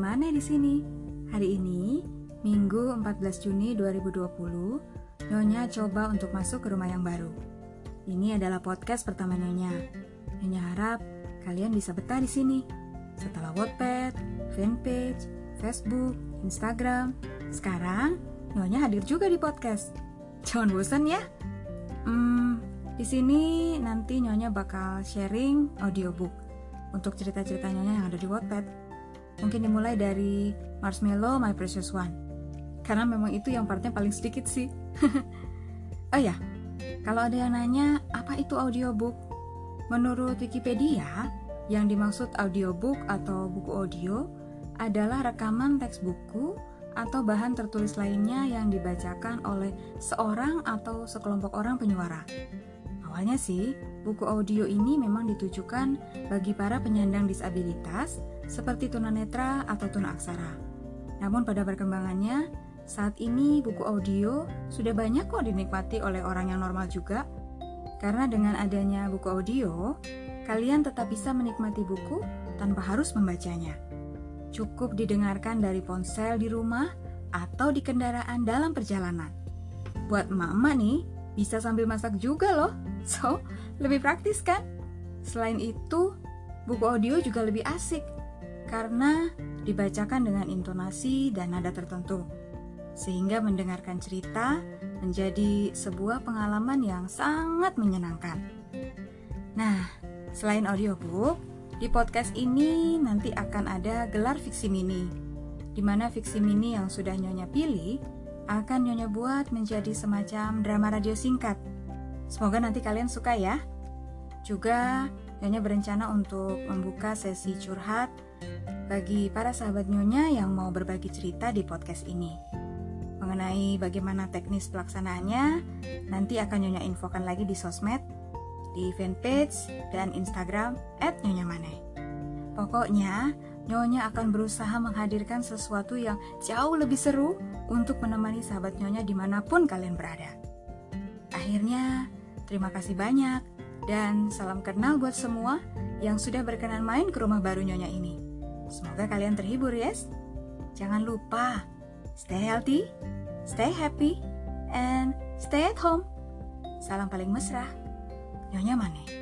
Mane di sini. Hari ini, Minggu 14 Juni 2020, Nyonya coba untuk masuk ke rumah yang baru. Ini adalah podcast pertama Nyonya. Nyonya harap kalian bisa betah di sini. Setelah Wattpad, fanpage, Facebook, Instagram, sekarang Nyonya hadir juga di podcast. Jangan bosan ya. Hmm, di sini nanti Nyonya bakal sharing audiobook untuk cerita-cerita Nyonya yang ada di Wattpad. Mungkin dimulai dari Marshmallow My Precious One. Karena memang itu yang partnya paling sedikit sih. oh ya, kalau ada yang nanya apa itu audiobook? Menurut Wikipedia, yang dimaksud audiobook atau buku audio adalah rekaman teks buku atau bahan tertulis lainnya yang dibacakan oleh seorang atau sekelompok orang penyuara. Awalnya sih, buku audio ini memang ditujukan bagi para penyandang disabilitas seperti tunanetra atau tunaksara. Namun pada perkembangannya, saat ini buku audio sudah banyak kok dinikmati oleh orang yang normal juga. Karena dengan adanya buku audio, kalian tetap bisa menikmati buku tanpa harus membacanya. Cukup didengarkan dari ponsel di rumah atau di kendaraan dalam perjalanan. Buat mama nih, bisa sambil masak juga loh. So, lebih praktis kan? Selain itu, buku audio juga lebih asik karena dibacakan dengan intonasi dan nada tertentu. Sehingga mendengarkan cerita menjadi sebuah pengalaman yang sangat menyenangkan. Nah, selain audiobook, di podcast ini nanti akan ada gelar fiksi mini, di mana fiksi mini yang sudah Nyonya pilih akan Nyonya buat menjadi semacam drama radio singkat Semoga nanti kalian suka ya. Juga Nyonya berencana untuk membuka sesi curhat bagi para sahabat Nyonya yang mau berbagi cerita di podcast ini. Mengenai bagaimana teknis pelaksanaannya, nanti akan Nyonya infokan lagi di sosmed, di fanpage, dan Instagram at Nyonya. Pokoknya, Nyonya akan berusaha menghadirkan sesuatu yang jauh lebih seru untuk menemani sahabat Nyonya di mana pun kalian berada. Akhirnya, Terima kasih banyak dan salam kenal buat semua yang sudah berkenan main ke rumah baru Nyonya ini. Semoga kalian terhibur, yes? Jangan lupa, stay healthy, stay happy, and stay at home. Salam paling mesra. Nyonya Mane.